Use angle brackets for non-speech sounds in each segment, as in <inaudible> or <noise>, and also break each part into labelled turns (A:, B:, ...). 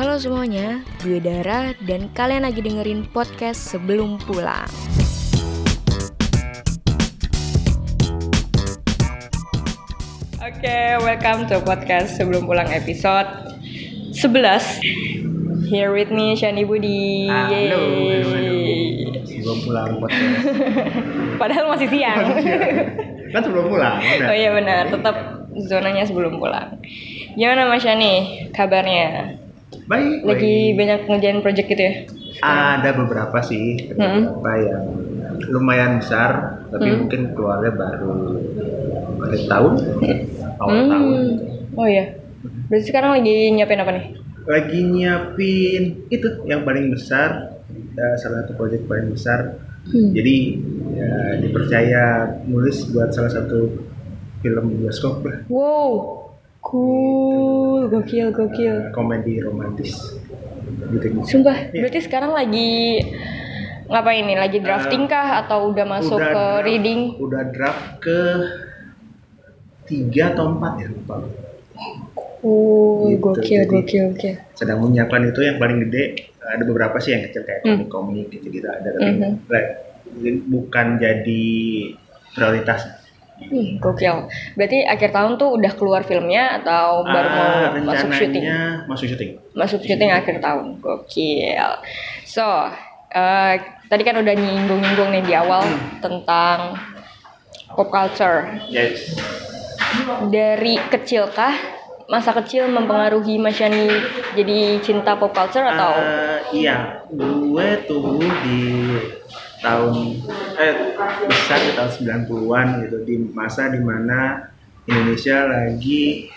A: Halo semuanya, gue Dara dan kalian lagi dengerin podcast sebelum pulang. Oke, welcome to podcast sebelum pulang episode 11. Here with me Shani Budi.
B: Halo, halo, halo.
A: Yeay.
B: Sebelum pulang podcast. <laughs>
A: Padahal masih siang.
B: kan sebelum pulang, udah.
A: oh iya benar, tetap zonanya sebelum pulang. Gimana Mas Shani? Kabarnya?
B: Baik.
A: Lagi
B: baik.
A: banyak ngerjain project gitu ya?
B: Ada beberapa sih, ada
A: Hmm.
B: beberapa yang lumayan besar, tapi
A: Hmm.
B: mungkin keluarnya baru akhir tahun, awal tahun. gitu.
A: Oh iya. Berarti sekarang lagi nyiapin apa nih?
B: Lagi nyiapin itu yang paling besar, ya, salah satu proyek paling besar.
A: Hmm.
B: Jadi ya, dipercaya nulis buat salah satu film bioskop lah,
A: Wow, cool, gokil, gokil.
B: komedi romantis. Gitu, gitu.
A: Sumpah,
B: Iya.
A: berarti sekarang lagi ngapain nih? Lagi drafting kah atau udah masuk
B: Udah
A: ke
B: draft-
A: reading?
B: Udah draft ke tiga atau empat ya lupa.
A: Oh,
B: Gitu,
A: gokil,
B: jadi-
A: gokil, gokil.
B: Sedang menyiapkan itu yang paling gede. Ada beberapa sih yang kecil kayak
A: Hmm.
B: komik-komik gitu-gitu ada tapi
A: Mhm.
B: like, bukan jadi prioritas.
A: Ih, gokil. Berarti akhir tahun tuh udah keluar filmnya atau baru mau
B: Ah,
A: masuk syuting?
B: masuk syuting.
A: Masuk syuting akhir tahun. Gokil. So, eh, tadi kan udah nyinggung-nyinggung nih di awal
B: Hmm.
A: tentang pop culture.
B: Yes.
A: Dari kecilkah masa kecil mempengaruhi Mas Yani jadi cinta pop culture atau
B: Eh, iya, gue tumbuh di tahun eh besar di tahun 90-an gitu di masa di mana Indonesia lagi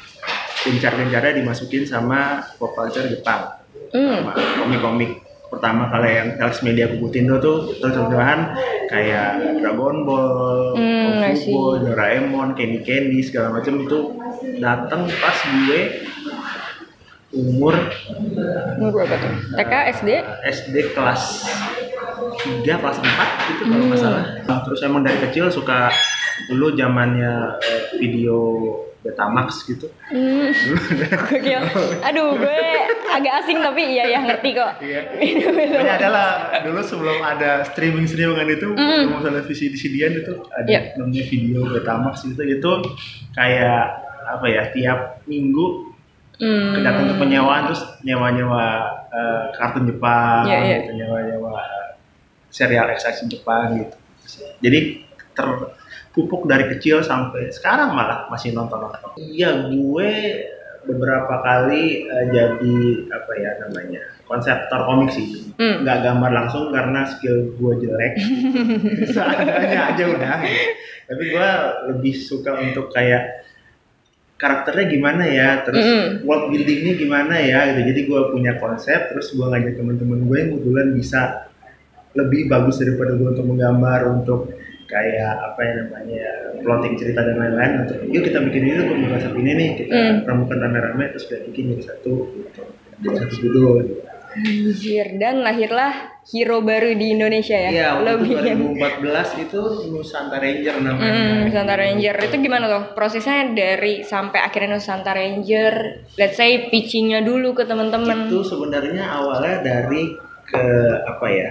B: gencar-gencarnya dimasukin sama pop culture Jepang
A: Hmm.
B: sama komik-komik pertama kali yang Alex Media Kubu-Tindo tuh terjemahan kayak Dragon Ball,
A: I
B: Kung. Ball, Doraemon, Candy Candy segala macam itu datang pas gue umur
A: umur berapa tuh? TK, SD?
B: SD kelas 3 kelas 4 gitu kalau nggak salah. Terus emang dari kecil suka dulu zamannya eh, video Betamax gitu.
A: Hmm. Gokil. Aduh, gue agak asing tapi iya ya ngerti kok.
B: Iya. Pokoknya adalah dulu sebelum ada streaming streamingan itu,
A: Mm.
B: mau televisi di CDN itu ada
A: Iya.
B: namanya video Betamax gitu itu kayak apa ya tiap minggu
A: Hmm.
B: datang ke penyewaan terus nyewa-nyewa eh, kartun Jepang,
A: Iya, iya.
B: gitu, nyewa-nyewa eh, serial ekspresi Jepang gitu. Jadi terpupuk dari kecil sampai sekarang malah masih nonton-nonton. Iya, gue beberapa kali eh, jadi apa ya namanya konseptor komik sih.
A: Hmm.
B: Nggak gambar langsung karena skill gue jelek. <laughs> Seadanya aja udah. gitu. Tapi gue lebih suka untuk kayak karakternya gimana ya, terus
A: Mm-mm.
B: world buildingnya gimana ya gitu. Jadi gue punya konsep, terus gue ngajak teman-teman gue yang kebetulan bisa lebih bagus daripada gue untuk menggambar, untuk kayak apa ya namanya plotting cerita dan lain-lain. Untuk yuk kita bikin ini untuk konsep ini nih, kita
A: Mm.
B: ramukan rame-rame terus kita bikin jadi satu, gitu. jadi satu judul. Gitu.
A: Anjir, dan lahirlah hero baru di Indonesia ya.
B: Iya,
A: Lebih
B: 2014 itu Nusantara Ranger namanya.
A: Hmm, Nusantara Ranger itu gimana tuh prosesnya dari sampai akhirnya Nusantara Ranger, let's say pitchingnya dulu ke teman-teman.
B: Itu sebenarnya awalnya dari ke apa ya?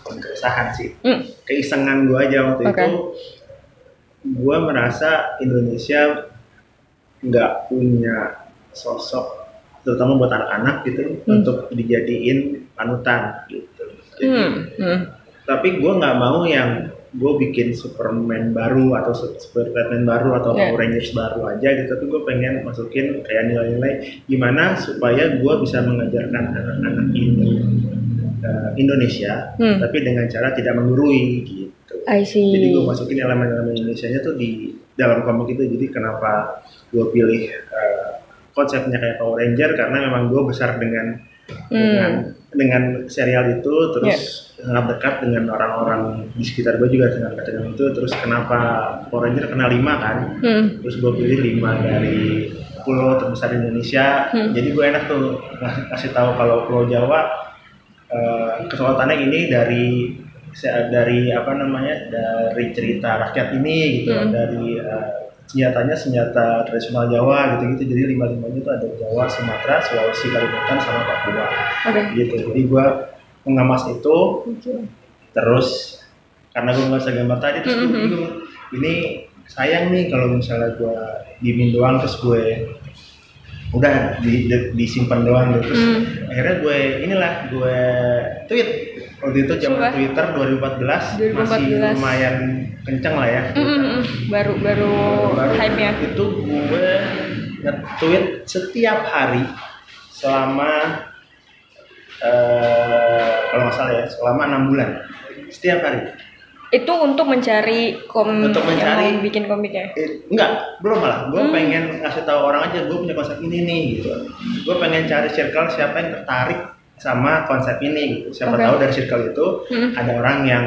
B: Bukan keresahan sih.
A: Hmm.
B: Keisengan gue aja waktu
A: Oke.
B: itu. Gue merasa Indonesia nggak punya sosok terutama buat anak-anak gitu
A: Hmm.
B: untuk dijadiin panutan gitu. Jadi,
A: Hmm, hmm.
B: tapi gue nggak mau yang gue bikin Superman baru atau su- Super Batman baru atau
A: Yeah.
B: Power Rangers baru aja gitu tapi gue pengen masukin kayak nilai-nilai gimana supaya gue bisa mengajarkan anak-anak ini eh, Indonesia
A: Hmm.
B: tapi dengan cara tidak menggurui gitu
A: I see.
B: jadi gue masukin elemen-elemen Indonesia nya tuh di dalam komik itu jadi kenapa gue pilih eh, konsepnya kayak Power Ranger karena memang gue besar dengan dengan dengan serial itu terus sangat dekat dengan orang-orang di sekitar gue juga sangat dekat dengan itu terus kenapa Power Ranger kena lima kan
A: Hmm.
B: terus gue pilih lima dari pulau terbesar di Indonesia
A: Hmm.
B: jadi gue enak tuh kasih tahu kalau Pulau Jawa eh, kesulitannya ini dari dari apa namanya dari cerita rakyat ini gitu
A: Hmm.
B: dari eh, senjatanya senjata tradisional Jawa gitu-gitu jadi lima limanya itu ada Jawa Sumatera Sulawesi Kalimantan sama Papua
A: Oke.
B: gitu jadi gue mengemas itu
A: Oke.
B: terus karena gue nggak gambar tadi terus gue
A: Mhm.
B: bingung ini sayang nih kalau misalnya gue diemin doang terus gue udah di, di- disimpan doang gitu terus
A: Hmm.
B: akhirnya gue inilah gue tweet waktu itu zaman
A: Coba.
B: Twitter 2014, masih
A: 2014.
B: lumayan kenceng lah ya
A: Mm. Baru baru
B: Baru
A: hype-nya.
B: itu gue nge-tweet setiap hari selama eh kalau nggak salah ya selama enam bulan setiap hari
A: Itu untuk mencari kom
B: Untuk mencari-
A: yang bikin komiknya.
B: Eh, enggak, belum malah. Gue
A: Hmm.
B: pengen kasih tahu orang aja, gue punya konsep ini nih gitu. Gue pengen cari circle siapa yang tertarik sama konsep ini gitu. Siapa
A: Oke.
B: tahu dari circle itu
A: Hmm.
B: ada orang yang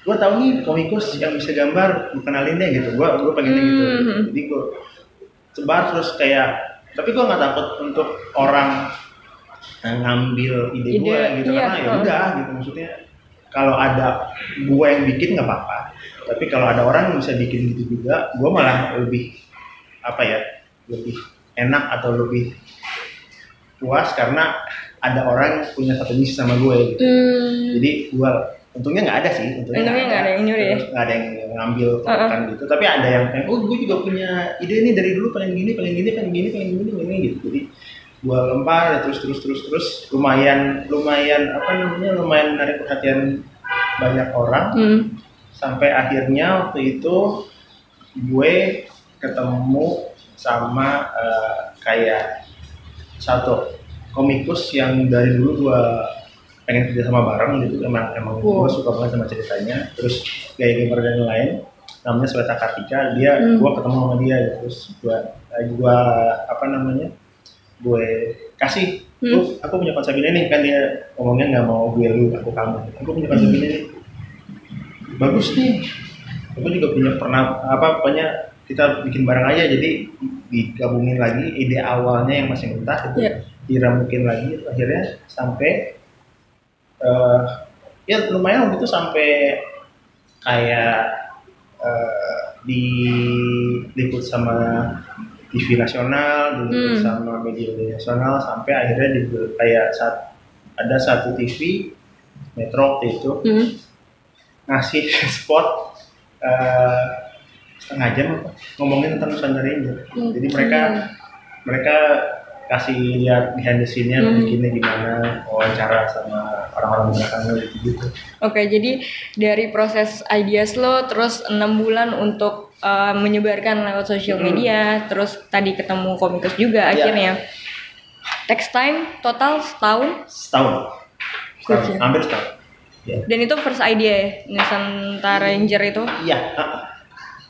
B: gue tahu nih komikus yang bisa gambar, gue kenalin deh gitu. Gue gue pengen gitu.
A: Hmm.
B: Jadi gue sebar terus kayak, tapi gue nggak takut untuk orang eh, ngambil ide, gue
A: Ide,
B: gitu
A: iya,
B: karena ya
A: heeh.
B: udah gitu maksudnya kalau ada gue yang bikin nggak apa-apa tapi kalau ada orang yang bisa bikin gitu juga gue malah lebih apa ya lebih enak atau lebih puas karena ada orang yang punya satu misi sama gue gitu.
A: Hmm.
B: jadi gue untungnya nggak ada sih untungnya,
A: nggak ada yang nyuri ya?
B: Nggak ada yang ngambil
A: Uh-uh.
B: kan gitu tapi ada yang pengen oh gue juga punya ide nih dari dulu pengen gini pengen gini pengen gini pengen gini pengen gini gitu jadi gue lempar terus terus terus terus lumayan lumayan apa namanya lumayan menarik perhatian banyak orang
A: Hmm.
B: sampai akhirnya waktu itu gue ketemu sama eh, kayak satu komikus yang dari dulu gue pengen kerja sama bareng gitu emang emang
A: Wow.
B: gue suka banget sama ceritanya terus gaya gambar dan lain namanya Sweta Kartika dia
A: Hmm.
B: gue ketemu sama dia gitu. terus gue gue apa namanya gue kasih
A: Hmm.
B: "Lu, aku punya konsep ini nih kan dia ngomongnya nggak mau gue lu aku kamu aku punya konsep
A: Hmm.
B: ini nih bagus nih aku juga punya pernah apa pokoknya kita bikin bareng aja jadi digabungin lagi ide awalnya yang masih mentah itu
A: Iya.
B: diramukin lagi akhirnya sampai eh ya lumayan waktu itu sampai kayak eh, diliput sama TV nasional, diliput
A: Hmm.
B: sama media nasional sampai akhirnya di kayak saat ada satu TV Metro waktu itu
A: Hmm.
B: ngasih <laughs> spot eh, setengah jam apa ngomongin tentang Nusantara Ranger. Jadi mereka mereka kasih lihat behind the scene-nya
A: Hmm.
B: bikinnya gimana, wawancara sama orang-orang belakangnya gitu gitu.
A: Oke, jadi dari proses ideas lo, terus enam bulan untuk uh, menyebarkan lewat sosial
B: Hmm.
A: media, terus tadi ketemu komikus juga
B: Iya.
A: akhirnya. Text time total setahun,
B: Setahun. Setahun, hampir setahun. Ya.
A: dan itu first idea ya, Nusantara Ranger itu.
B: Iya, ah,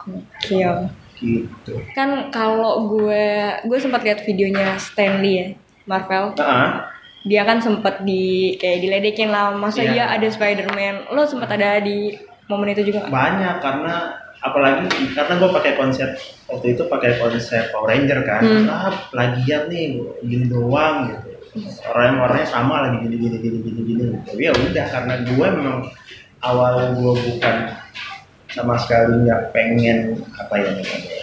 A: Gokil.
B: Gitu.
A: Kan kalau gue, gue sempat lihat videonya Stanley ya, Marvel.
B: Ah,
A: Dia kan sempat di kayak diledekin lah, masa
B: Iya.
A: iya ada Spider-Man. Lo sempat ada di momen itu juga
B: banyak karena apalagi karena gue pakai konsep waktu itu pakai konsep Power Ranger kan
A: Hmm.
B: ah plagiat nih gini doang gitu orang orangnya sama lagi gini gini gini gini gini gitu. ya udah karena gue memang awal gue bukan sama sekali nggak pengen apa ya namanya ya,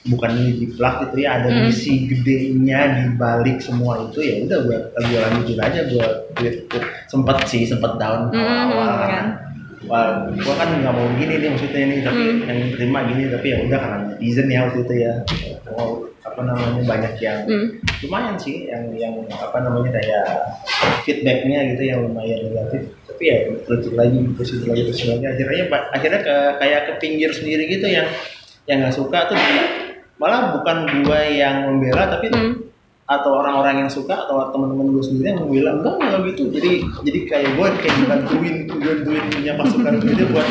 B: bukan ini jiplak gitu ya ada
A: Hmm.
B: misi gedenya di balik semua itu ya udah gue gue lanjutin aja gue sempet sih sempet down
A: Hmm,
B: awal-awal
A: kan.
B: kan Wah, gua kan nggak mau gini nih maksudnya ini, tapi
A: Hmm.
B: yang terima gini, tapi ya udah karena netizen ya waktu itu ya. Oh, apa namanya banyak yang
A: Hmm.
B: lumayan sih, yang yang apa namanya kayak feedbacknya gitu yang lumayan negatif. Tapi ya terus lagi, terus lagi, terus lagi. Akhirnya akhirnya ke kayak ke pinggir sendiri gitu yang yang nggak suka tuh di- malah bukan gua yang membela, tapi
A: Hmm.
B: atau orang-orang yang suka atau teman-teman gue sendiri yang bilang enggak enggak gitu jadi jadi kayak gue kayak dibantuin dibantuin punya pasukan gitu buat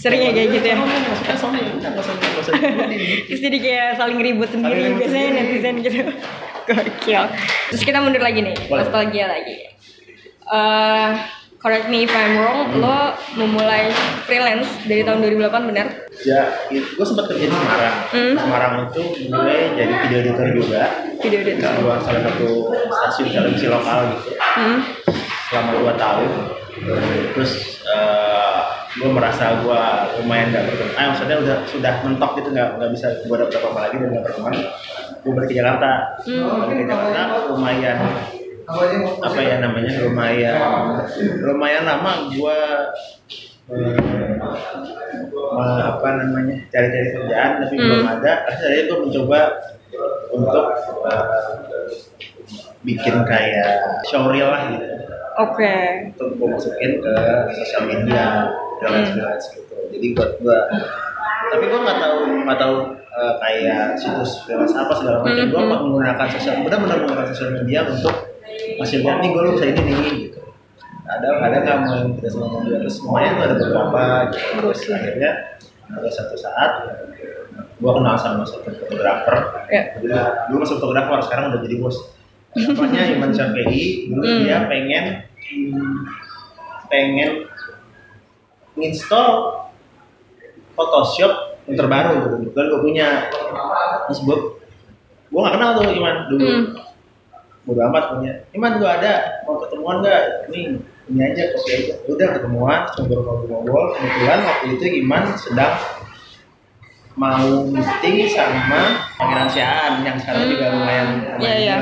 A: Sering ya kayak gitu ya?
B: Soalnya diikutin. <laughs>
A: Terus jadi kayak saling ribut sendiri biasanya netizen gitu. <laughs> Gokil. Terus kita mundur lagi nih, nostalgia lagi. Eh, correct me if I'm wrong, lo memulai freelance dari tahun 2008 benar?
B: ya gue sempat kerja di Semarang
A: Hmm.
B: Semarang itu gue jadi video editor juga
A: Video
B: di
A: editor.
B: sebuah salah satu stasiun televisi lokal gitu
A: Hmm.
B: selama dua tahun terus eh, gue merasa gue lumayan nggak berkembang ah maksudnya udah sudah mentok gitu nggak nggak bisa gue dapet apa lagi dan nggak berkembang gue balik ke Jakarta
A: Hmm.
B: balik ke Jakarta lumayan apa ya? Namanya? Lumayan lumayan lama gue eh, me- apa namanya? Cari-cari kerjaan tapi
A: Hmm.
B: belum ada. Akhirnya gue mencoba untuk eh, bikin kayak showreel lah gitu.
A: Oke.
B: untuk gue masukin ke sosial media freelance freelance gitu. Jadi buat gue tapi gue nggak tahu nggak tahu eh, kayak situs freelance apa segala macam. Gue
A: Mhm.
B: menggunakan sosial benar-benar menggunakan sosial media untuk masih lihat nih gue bisa ini nih gitu ada ada nggak mau yang tidak sama media terus lumayan tuh ada beberapa gitu terus akhirnya pada satu saat gue kenal sama satu fotografer
A: Ya.
B: dulu, dulu masih fotografer sekarang udah jadi bos namanya <laughs> Iman Syafi'i dulu
A: Hmm.
B: dia pengen pengen install Photoshop yang terbaru gitu. kebetulan gue punya terus gue gue gak kenal tuh Iman dulu
A: Hmm.
B: Bodo amat punya. Iman gue ada. Mau ketemuan gak ini ini aja kopi aja. Udah ketemuan ngobrol-ngobrol. Kebetulan waktu itu Iman sedang mau meeting sama Pangeran Siaan yang sekarang juga
A: Hmm.
B: lumayan lumayan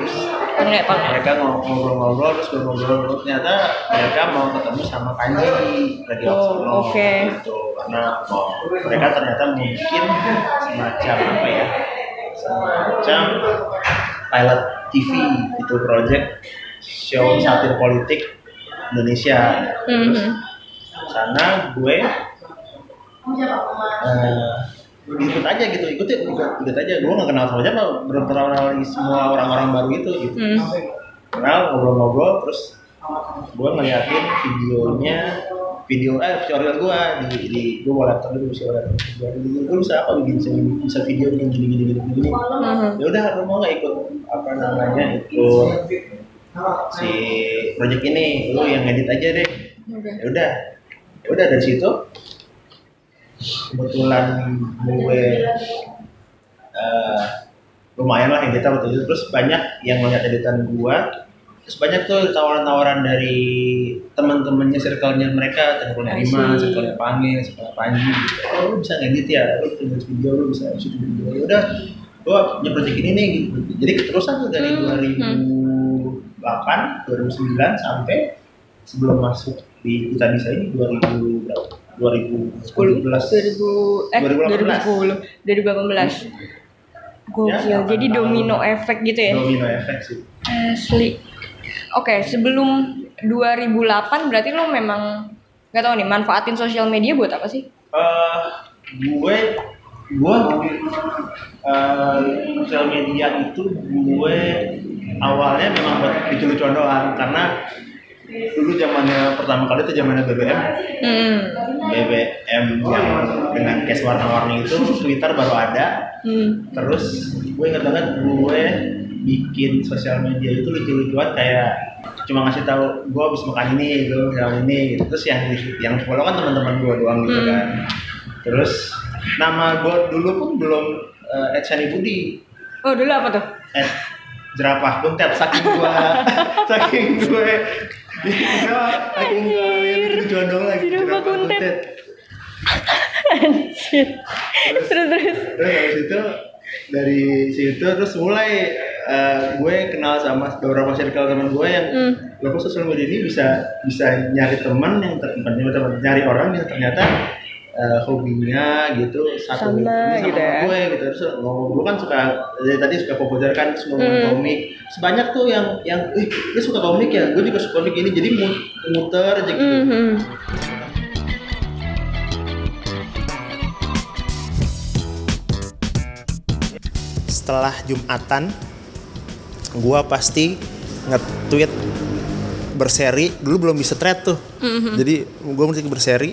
B: terus
A: Panggil, panggil.
B: mereka ngo- ngobrol-ngobrol terus gue ngobrol ternyata mereka mau ketemu sama Panji lagi
A: Oh, oke.
B: gitu. Karena mau mereka ternyata mungkin semacam apa ya? Semacam pilot TV itu project show satir politik Indonesia terus
A: Mhm.
B: sana gue eh, ikut aja gitu ikut ya ikut, ikut aja gue gak kenal sama siapa belum kenal semua orang-orang baru itu gitu
A: Hmm.
B: kenal ngobrol-ngobrol terus gue ngeliatin videonya video eh tutorial gue di, di gue bawa laptop dulu bisa laptop. Gue gue bisa apa bikin bisa, bisa video gini gini gini gini gini. Ya udah lu mau nggak ikut apa namanya ikut si project ini? Lu yang edit aja deh. Ya udah. Ya udah dari situ kebetulan gue eh, lumayan lah editan waktu itu. Terus banyak yang ngeliat editan gue terus banyak tuh tawaran-tawaran dari teman-temannya circle-nya mereka circle-nya
A: I
B: Rima,
A: see.
B: circle-nya Pange, circle-nya Panji gitu. oh lu bisa ngedit ya lu tulis video lu bisa shoot video ya udah gua punya project ini nih gitu jadi keterusan tuh dari
A: Hmm,
B: 2008 2009 sampai sebelum masuk di Duta Bisa ini 2000 berapa 2010
A: 2000 eh
B: 2018.
A: 2010 2018 Gokil,
B: Ya,
A: jadi domino efek gitu ya?
B: domino efek sih
A: Asli. Oke, sebelum 2008 berarti lo memang nggak tahu nih manfaatin sosial media buat apa sih?
B: Eh, gue gue eh, sosial media itu gue awalnya memang buat lucu-lucuan doang karena dulu zamannya pertama kali itu zamannya BBM
A: Hmm.
B: BBM yang dengan case warna-warni itu Twitter baru ada
A: Hmm.
B: terus gue ingat banget gue bikin sosial media itu lucu-lucuan kayak cuma ngasih tahu gue habis makan ini gue makan ini gitu. terus yang yang follow kan teman-teman gue doang gitu
A: Hmm.
B: kan terus nama gue dulu pun belum uh, Ed Shani Budi
A: Oh dulu apa tuh?
B: Ed jerapah kuntet saking gue <laughs> saking gue ya, saking gue lucu-lucuan doang lagi
A: Jerapah kuntet. Anjir. terus terus.
B: terus situ dari situ terus mulai eh, gue kenal sama beberapa circle teman gue yang
A: Hmm.
B: loh kok sosial media ini bisa bisa nyari teman yang ter, bukan nyari teman nyari orang yang ternyata eh, hobinya gitu satu
A: Sama
B: ini sama
A: gitu ya.
B: gue gitu terus ngomong gue kan suka dari tadi suka populer kan ngomong
A: Hmm.
B: komik sebanyak tuh yang yang eh lu suka komik ya gue juga suka komik ini jadi mu- muter aja gitu
A: Mhm.
B: setelah Jumatan gua pasti nge-tweet berseri. Dulu belum bisa thread tuh. Jadi gua mesti berseri.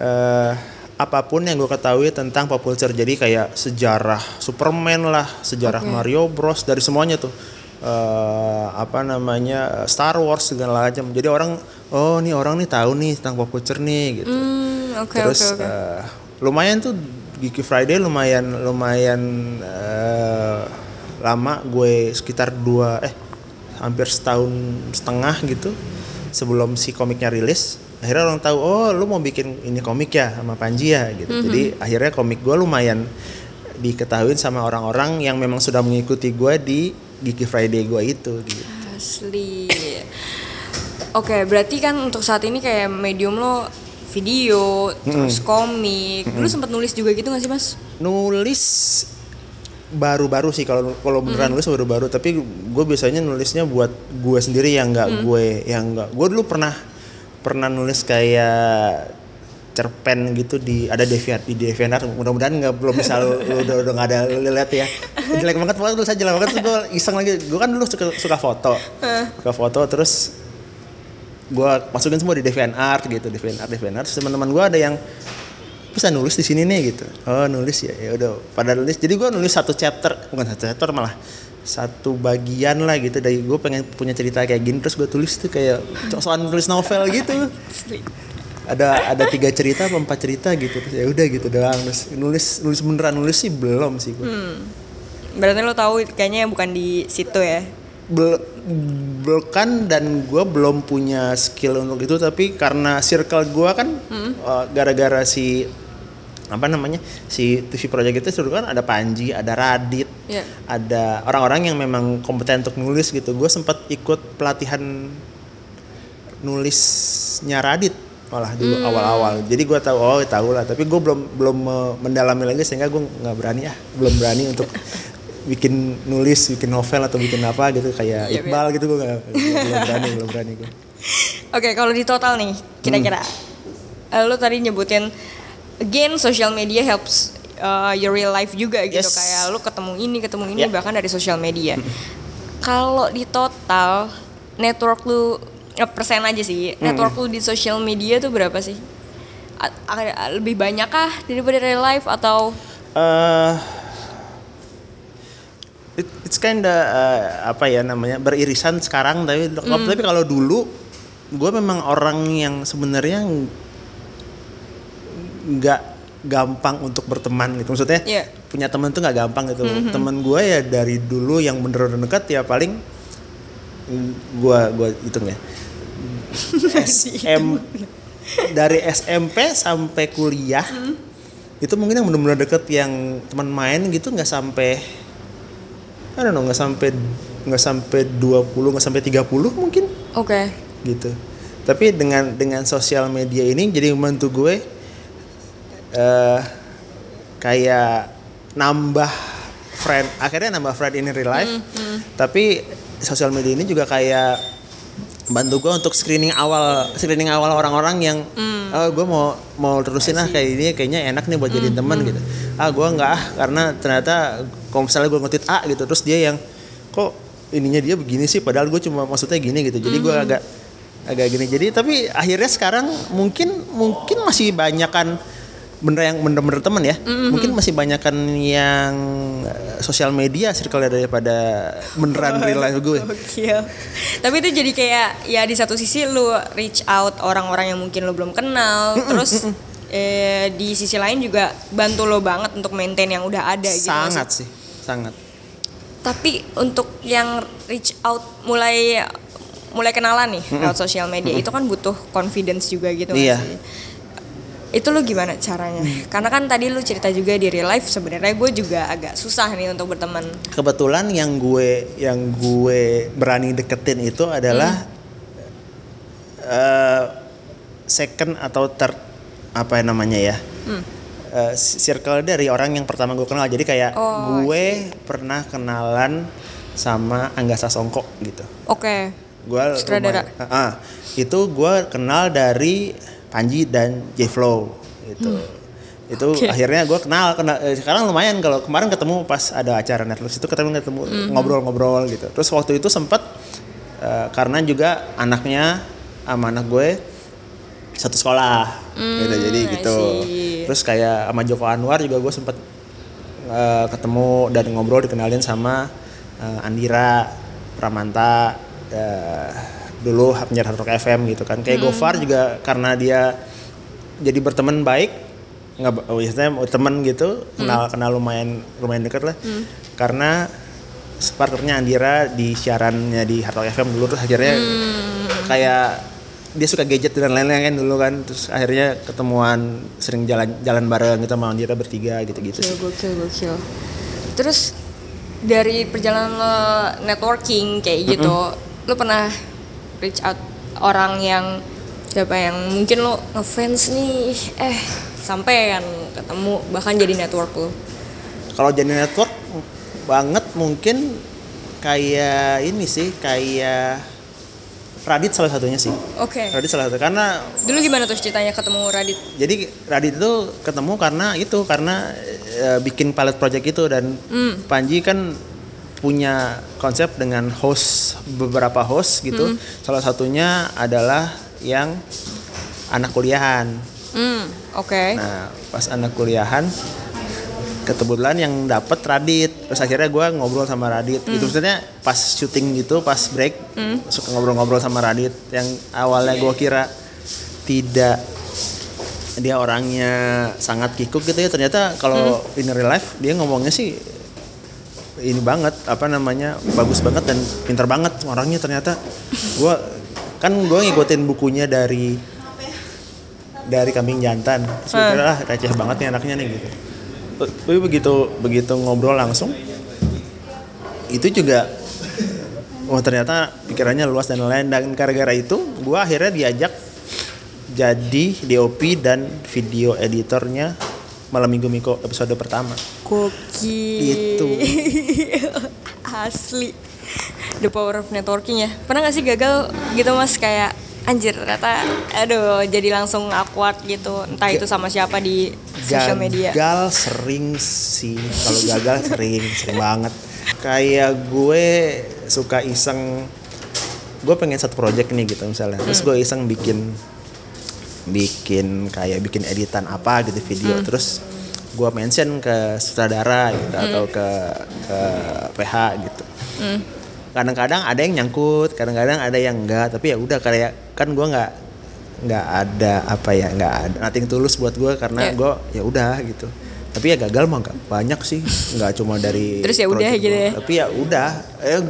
B: Eh, apa pun yang gue ketahui tentang pop culture jadi kayak sejarah Superman lah sejarah
A: Oke.
B: Mario Bros dari semuanya tuh. Eh, apa namanya Star Wars segala macam. Jadi orang oh nih orang nih tahu nih tentang pop culture nih gitu.
A: Hmm, oke
B: Terus
A: oke oke.
B: eh, lumayan tuh Geeky Friday lumayan lumayan lama gue sekitar dua eh hampir setahun setengah gitu sebelum si komiknya rilis akhirnya orang tahu oh lu mau bikin ini komik ya sama Panji ya gitu
A: Mhm.
B: jadi akhirnya komik gue lumayan diketahui sama orang-orang yang memang sudah mengikuti gue di Geeky Friday gue itu gitu
A: Asli. Oke, berarti kan untuk saat ini kayak medium lo video, terus komik. Dulu sempat nulis juga gitu gak sih, Mas?
B: nulis baru-baru sih kalau kalau beneran nulis baru-baru. Tapi gue biasanya nulisnya buat gue sendiri yang nggak gue yang nggak gue dulu pernah pernah nulis kayak cerpen gitu di ada Deviant di DeviantArt mudah-mudahan nggak belum bisa lu, lu udah udah nggak ada lihat ya. Jelek banget pokoknya tulis aja jelek banget gue iseng lagi. Gue kan dulu suka suka foto. Suka foto terus gue masukin semua di DeviantArt gitu DeviantArt DeviantArt terus teman-teman gue ada yang bisa nulis di sini nih gitu. Oh nulis ya ya udah. Pada nulis jadi gue nulis satu chapter bukan satu chapter malah satu bagian lah gitu. Dari gue pengen punya cerita kayak gini terus gue tulis tuh kayak soal nulis novel gitu. Ada ada tiga cerita apa empat cerita gitu terus ya udah gitu doang. Terus nulis nulis beneran nulis sih belum sih gue
A: Berarti lo tahu kayaknya bukan di situ ya.
B: Bel- bukan dan gue belum punya skill untuk itu tapi karena circle gue kan uh, gara-gara si apa namanya si TV Project itu dulu kan ada Panji, ada Radit,
A: Iya.
B: ada orang-orang yang memang kompeten untuk nulis gitu. Gue sempat ikut pelatihan nulisnya Radit malah dulu awal-awal. Jadi gue tahu oh tahu lah, tapi gue belum belum mendalami lagi sehingga gue nggak berani ah, belum berani untuk <laughs> bikin nulis, bikin novel atau bikin apa gitu kayak
A: Iya,
B: Iqbal gitu gue nggak belum berani, belum berani gue. <laughs>
A: Oke, kalau di total nih, kira-kira eh, lo tadi nyebutin again social media helps uh, your real life juga gitu
B: Yes.
A: kayak lo ketemu ini, ketemu ini
B: Ya.
A: bahkan dari social media. kalau di total network lu eh, persen aja sih, network lu di social media tuh berapa sih? A- lebih banyak kah daripada real life atau
B: eh it, it's kinda uh, apa ya namanya beririsan sekarang tapi tapi kalau dulu gue memang orang yang sebenarnya nggak gampang untuk berteman gitu. Maksudnya
A: Iya.
B: punya teman tuh nggak gampang gitu. Teman gue ya dari dulu yang bener-bener dekat ya paling gue gue hitung ya. <laughs> SM dari SMP sampai kuliah itu mungkin yang benar-benar deket yang teman main gitu nggak sampai I don't know nggak sampai nggak sampai 20 nggak sampai 30 mungkin.
A: Oke.
B: Gitu. Tapi dengan dengan sosial media ini jadi membantu gue eh kayak nambah friend akhirnya nambah friend in real life. Tapi sosial media ini juga kayak bantu gue untuk screening awal screening awal orang-orang yang oh gue mau mau terusin ah kayak ini kayaknya enak nih buat jadiin teman gitu. Ah gue nggak ah karena ternyata kalau misalnya gue ngetit A gitu. Terus dia yang kok ininya dia begini sih padahal gue cuma maksudnya gini gitu. Jadi gue agak agak gini. Jadi tapi akhirnya sekarang mungkin mungkin masih banyakan bener yang bener-bener temen ya mungkin masih banyakan yang eh, sosial media circle daripada beneran <laughs> real life gue
A: Gokil. Tapi itu jadi kayak ya di satu sisi lu reach out orang-orang yang mungkin lu belum kenal, terus eh, di sisi lain juga bantu lo banget untuk maintain yang udah ada gitu.
B: sangat
A: sih?
B: sangat
A: Tapi untuk yang reach out mulai mulai kenalan nih lewat sosial media itu kan butuh confidence juga gitu
B: Iya.
A: sih? Itu lu gimana caranya? Karena kan tadi lu cerita juga di real life sebenarnya gue juga agak susah nih untuk berteman.
B: kebetulan yang gue yang gue berani deketin itu adalah eh, second atau third apa yang namanya ya Eh, circle dari orang yang pertama gue kenal jadi kayak
A: Oh,
B: gue pernah kenalan sama Angga Sasongko gitu
A: Oke.
B: gue
A: Sutradara.
B: lumayan- Ah, ah. itu gue kenal dari Panji dan J Flow gitu itu
A: Oke.
B: akhirnya gue kenal, kenal eh, sekarang lumayan kalau kemarin ketemu pas ada acara Netflix itu ketemu ketemu ngobrol-ngobrol gitu. Terus waktu itu sempet eh, karena juga anaknya sama anak gue satu sekolah gitu. Jadi
A: I
B: gitu. terus kayak sama Joko Anwar juga gue sempet eh, ketemu dan ngobrol dikenalin sama eh, Andira Pramanta eh, dulu penyiar Hard Rock FM gitu kan. Kayak Gofar juga karena dia jadi berteman baik nggak ba- oh, istilahnya teman gitu kenal kenal lumayan lumayan dekat lah. Karena partnernya Andira di siarannya di Hard Rock FM dulu terus akhirnya kayak dia suka gadget dan lain-lain kan dulu kan. Terus akhirnya ketemuan sering jalan jalan bareng kita mau dia bertiga gitu-gitu
A: Gokil,
B: sih.
A: gokil, gokil. Terus dari perjalanan lo networking kayak gitu, lo pernah reach out orang yang siapa yang mungkin lo ngefans nih, eh sampai kan ketemu bahkan jadi network lo.
B: kalau jadi network banget mungkin kayak ini sih kayak Radit salah satunya sih
A: Oke.
B: Radit salah satu karena
A: Dulu gimana tuh ceritanya ketemu Radit?
B: jadi Radit itu ketemu karena itu karena eh, bikin pilot project itu dan Panji kan punya konsep dengan host beberapa host gitu. Salah satunya adalah yang anak kuliahan.
A: Hmm, oke.
B: nah pas anak kuliahan kebetulan yang dapet Radit. Terus akhirnya gue ngobrol sama Radit. Itu maksudnya pas syuting gitu pas break suka ngobrol-ngobrol sama Radit. Yang awalnya gue kira tidak dia orangnya sangat kikuk gitu ya. Ternyata kalau in real life dia ngomongnya sih ini banget apa namanya bagus banget dan pinter banget orangnya ternyata. Gue kan gue ngikutin bukunya dari dari kambing jantan. Sebenarnya ah. receh banget nih anaknya nih gitu. Tapi begitu begitu ngobrol langsung itu juga wah ternyata pikirannya luas dan lain dan gara-gara itu gue akhirnya diajak jadi DOP dan video editornya malam minggu minggu episode pertama
A: Gokil.
B: Itu. <laughs>
A: Asli. The power of networking ya. Pernah gak sih gagal gitu mas kayak anjir ternyata aduh jadi langsung awkward gitu entah itu sama siapa di social media.
B: Gagal sering sih. Kalau gagal <laughs> sering, sering banget. Kayak gue suka iseng gue pengen satu project nih gitu misalnya. Terus gue iseng bikin bikin kayak bikin editan apa gitu video. Terus gue mention ke sutradara gitu atau ke ke PH gitu. Kadang-kadang ada yang nyangkut kadang-kadang ada yang enggak tapi ya udah kayak kan gue nggak nggak ada apa ya nggak ada nothing tulus buat gue karena
A: Yeah.
B: gue ya udah gitu. Tapi ya gagal mah nggak banyak sih nggak cuma dari <laughs>
A: Terus ya udah gitu ya?
B: tapi ya udah eh,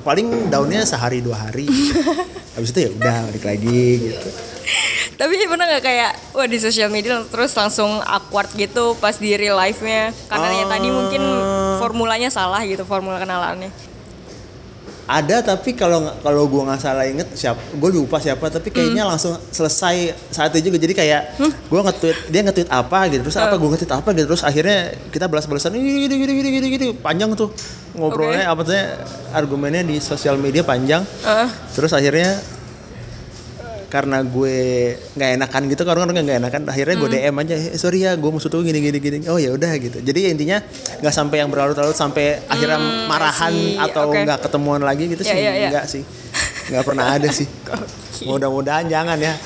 B: paling daunnya sehari dua hari. <laughs> Habis itu ya udah balik lagi gitu <laughs>
A: Tapi pernah nggak kayak wah di social media terus langsung awkward gitu pas di real life-nya? Karena ya tadi mungkin
B: Ah.
A: formulanya salah gitu formula kenalannya.
B: ada tapi kalau kalau gue nggak salah inget siapa gue lupa siapa tapi kayaknya langsung selesai saat itu juga. Jadi kayak gue nge-tweet dia nge-tweet apa gitu terus apa gue nge-tweet apa gitu terus akhirnya kita balas-balasan gini gini gini gini gini gini panjang tuh ngobrolnya apa tuh argumennya di sosial media panjang.
A: Heeh.
B: terus akhirnya karena gue nggak enakan gitu kan orang nggak enakan akhirnya gue DM aja eh, sorry ya gue maksud tuh gini gini gini. Oh ya udah gitu. Jadi intinya nggak sampai yang berlarut-larut sampai akhirnya marahan
A: see.
B: atau nggak ketemuan lagi gitu
A: Ya,
B: sih.
A: ya, ya.
B: nggak sih. Nggak pernah ada sih. <laughs> Mudah-mudahan jangan ya. <laughs>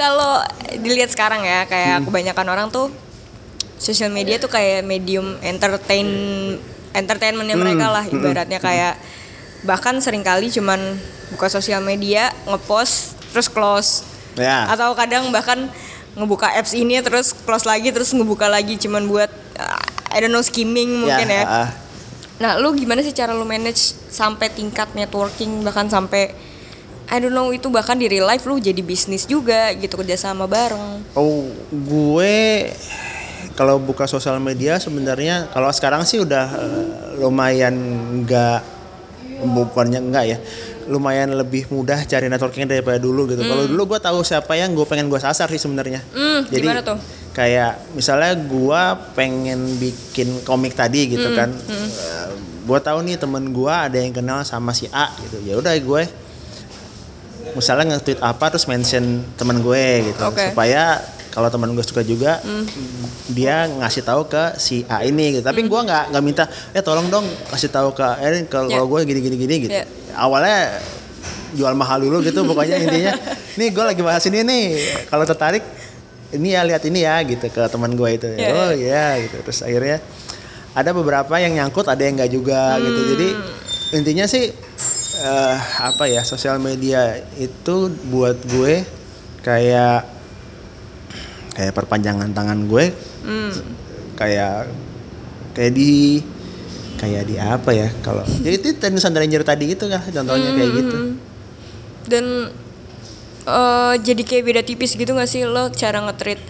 A: Kalau dilihat sekarang ya kayak kebanyakan orang tuh social media tuh kayak medium entertain entertainmentnya mereka lah ibaratnya kayak bahkan sering kali cuman buka sosial media ngepost terus close
B: ya
A: atau kadang bahkan ngebuka apps ini terus close lagi terus ngebuka lagi cuman buat uh, I don't know skimming mungkin ya.
B: ah.
A: Nah, lu gimana sih cara lu manage sampai tingkat networking bahkan sampai I don't know itu bahkan di real life lu jadi bisnis juga gitu kerjasama bareng.
B: Oh, gue kalau buka sosial media sebenarnya kalau sekarang sih udah eh, lumayan enggak bukannya enggak ya. Lumayan lebih mudah cari networking daripada dulu gitu. Kalau dulu gue tahu siapa yang gue pengen gue sasar sih sebenarnya.
A: Hmm, gimana tuh?
B: Kayak misalnya gue pengen bikin komik tadi gitu kan. gue tahu nih temen gue ada yang kenal sama si A gitu. Ya udah gue misalnya nge-tweet apa terus mention teman gue gitu
A: Oke.
B: supaya kalau teman gue suka juga dia ngasih tahu ke si A ini gitu. Tapi gue nggak nggak minta ya tolong dong kasih tahu ke Erin kalau
A: Ya.
B: gue gini gini gini gitu.
A: Ya.
B: awalnya jual mahal dulu gitu pokoknya intinya. <laughs> Nih gue lagi bahas ini nih kalau tertarik ini ya lihat ini ya gitu ke teman gue itu.
A: Ya,
B: oh iya gitu. Terus akhirnya ada beberapa yang nyangkut ada yang nggak juga gitu. Jadi intinya sih eh, apa ya sosial media itu buat gue kayak kayak perpanjangan tangan gue kayak kayak di kayak di apa ya kalau jadi itu Tennis Ranger tadi itu kan contohnya kayak gitu.
A: dan eh, jadi kayak beda tipis gitu gak sih lo cara nge-treat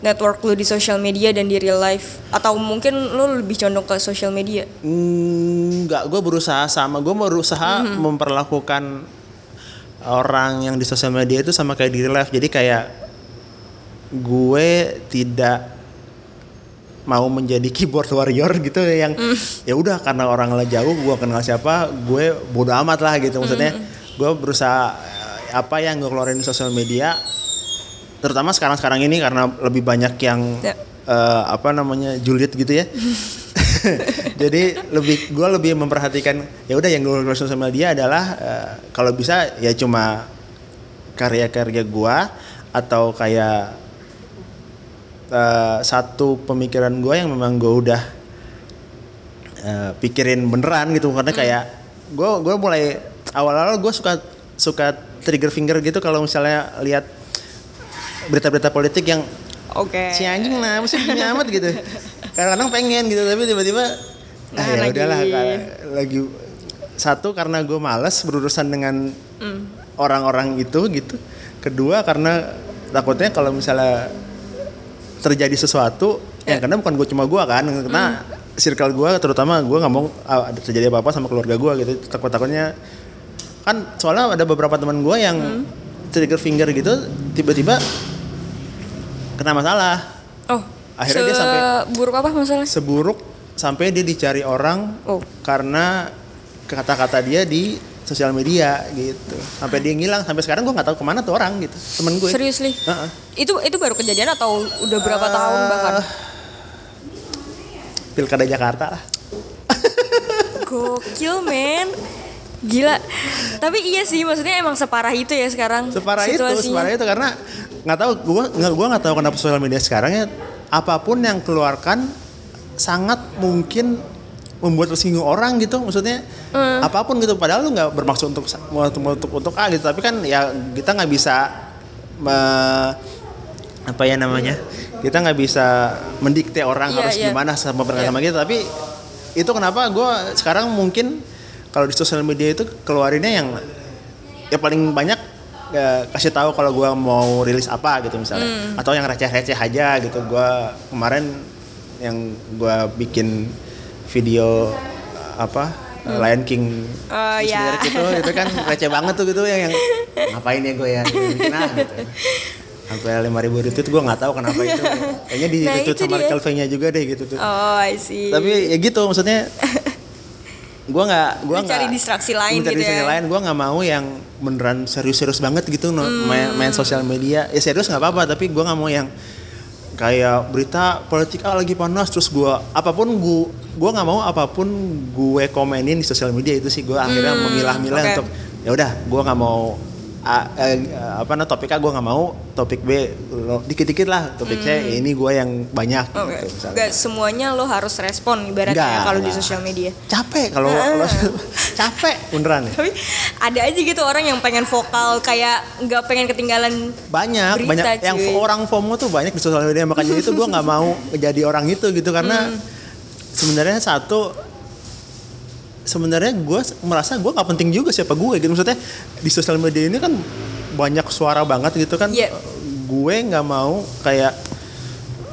A: network lo di social media dan di real life? Atau mungkin lo lebih condong ke social media?
B: Enggak, gue berusaha sama. Gue berusaha memperlakukan orang yang di sosial media itu sama kayak di real life. Jadi kayak gue tidak mau menjadi <laughs> keyboard warrior gitu yang ya udah karena orang lah jauh gue kenal siapa gue bodo amat lah gitu maksudnya. Gue berusaha eh, apa yang gue keluarin di sosial media terutama sekarang-sekarang ini karena lebih banyak yang
A: Ya.
B: eh, apa namanya julid gitu ya. <laughs> Jadi lebih gue lebih memperhatikan ya udah yang gue keluarin di sosial media adalah eh, kalau bisa ya cuma karya-karya gue atau kayak eh, satu pemikiran gue yang memang gue udah eh, pikirin beneran gitu. Karena kayak gue gue mulai awal-awal gue suka suka trigger finger gitu kalau misalnya lihat berita-berita politik yang
A: oke.
B: Si anjing lah mesti amat gitu. <laughs> Kadang-kadang pengen gitu tapi tiba-tiba ah
A: Nah,
B: ya
A: lagi.
B: udahlah lagi satu karena gue males berurusan dengan
A: Hmm.
B: orang-orang itu gitu. Kedua karena takutnya kalau misalnya terjadi sesuatu yang
A: Ya.
B: kena bukan gue cuma gue kan karena
A: Hmm.
B: circle gue terutama gue nggak mau ah, ada terjadi apa-apa sama keluarga gue gitu takut takutnya kan soalnya ada beberapa teman gue yang
A: Hmm.
B: trigger finger gitu tiba-tiba kena masalah
A: oh
B: Akhirnya dia sampai-
A: buruk apa masalah
B: seburuk sampai dia dicari orang
A: Oh.
B: karena kata-kata dia di sosial media gitu. Sampai dia ngilang sampai sekarang gue nggak tahu ke mana tuh orang gitu. Temen gue
A: seriously
B: Heeh.
A: itu itu baru kejadian atau udah berapa
B: Eh,
A: tahun bahkan?
B: Pilkada Jakarta lah. <laughs>
A: Gokil men. Gila. Tapi iya sih maksudnya emang separah itu ya sekarang
B: separah itu
A: situasinya.
B: separah itu karena nggak tahu gue nggak gue nggak tahu kenapa sosial media sekarang ya apa pun yang keluarkan sangat mungkin membuat tersinggung orang gitu maksudnya
A: Hmm.
B: apa pun gitu padahal lu nggak bermaksud untuk untuk untuk untuk A gitu tapi kan ya kita nggak bisa me- apa ya namanya kita nggak bisa mendikte orang
A: Iya,
B: harus
A: iya.
B: gimana sama
A: Iya.
B: beragama gitu tapi itu kenapa gue sekarang mungkin kalau di sosial media itu keluarinnya yang ya paling banyak ya, kasih tahu kalau gue mau rilis apa gitu misalnya atau yang receh-receh aja gitu gue kemarin yang gue bikin video apa Lion King
A: Oh, ya.
B: lirik itu itu kan receh banget tuh gitu yang, yang ngapain ya gue ya nah gitu. Sampai lima ribu retweet gue nggak tahu kenapa itu. Kayaknya di <laughs>
A: Nah,
B: retweet
A: itu
B: sama V-nya juga deh gitu tuh.
A: Oh I see.
B: Tapi ya gitu maksudnya <laughs> gue nggak gue nggak
A: cari distraksi lain
B: mencari
A: gitu
B: distraksi
A: ya.
B: lain gue nggak mau yang beneran serius-serius banget gitu
A: Hmm.
B: main, main sosial media. Ya serius nggak apa-apa tapi gue nggak mau yang kayak berita politik ah lagi panas terus gue apa pun gue gue nggak mau apa pun gue komenin di sosial media itu sih gue akhirnya memilah-milah
A: Hmm, oke.
B: untuk ya udah gue nggak mau A, eh, apa namanya topik A gue nggak mau topik B lo- dikit-dikit lah topik C ini gue yang banyak
A: Hmm. Oke,
B: gitu, misalnya.
A: Nggak semuanya lo harus respon ibaratnya ya kalau di sosial media.
B: capek kalau kalau <laughs> capek beneran ya
A: Tapi ada aja gitu orang yang pengen vokal kayak nggak pengen ketinggalan
B: banyak
A: Berita,
B: banyak yang
A: cuy.
B: orang FOMO tuh banyak di sosial media makanya itu gue nggak <laughs> mau jadi orang itu gitu karena
A: Hmm.
B: sebenarnya satu sebenarnya gue merasa gue nggak penting juga siapa gue gitu maksudnya di sosial media ini kan banyak suara banget gitu kan
A: Iya.
B: gue nggak mau kayak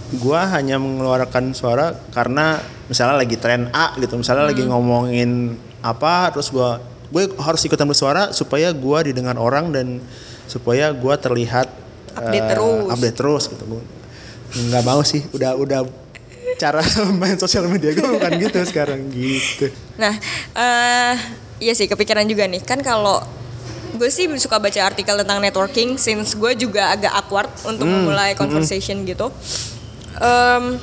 B: gue hanya mengeluarkan suara karena misalnya lagi tren A gitu misalnya lagi
A: Hmm.
B: ngomongin apa terus gue gue harus ikutan bersuara supaya gue didengar orang dan supaya gue terlihat
A: Update
B: eh,
A: terus.
B: update terus gitu gue nggak mau sih udah udah cara <laughs> main sosial media gue bukan gitu sekarang gitu.
A: Nah, eh iya sih kepikiran juga nih. Kan kalau gue sih suka baca artikel tentang networking since gue juga agak awkward untuk memulai conversation gitu. Em,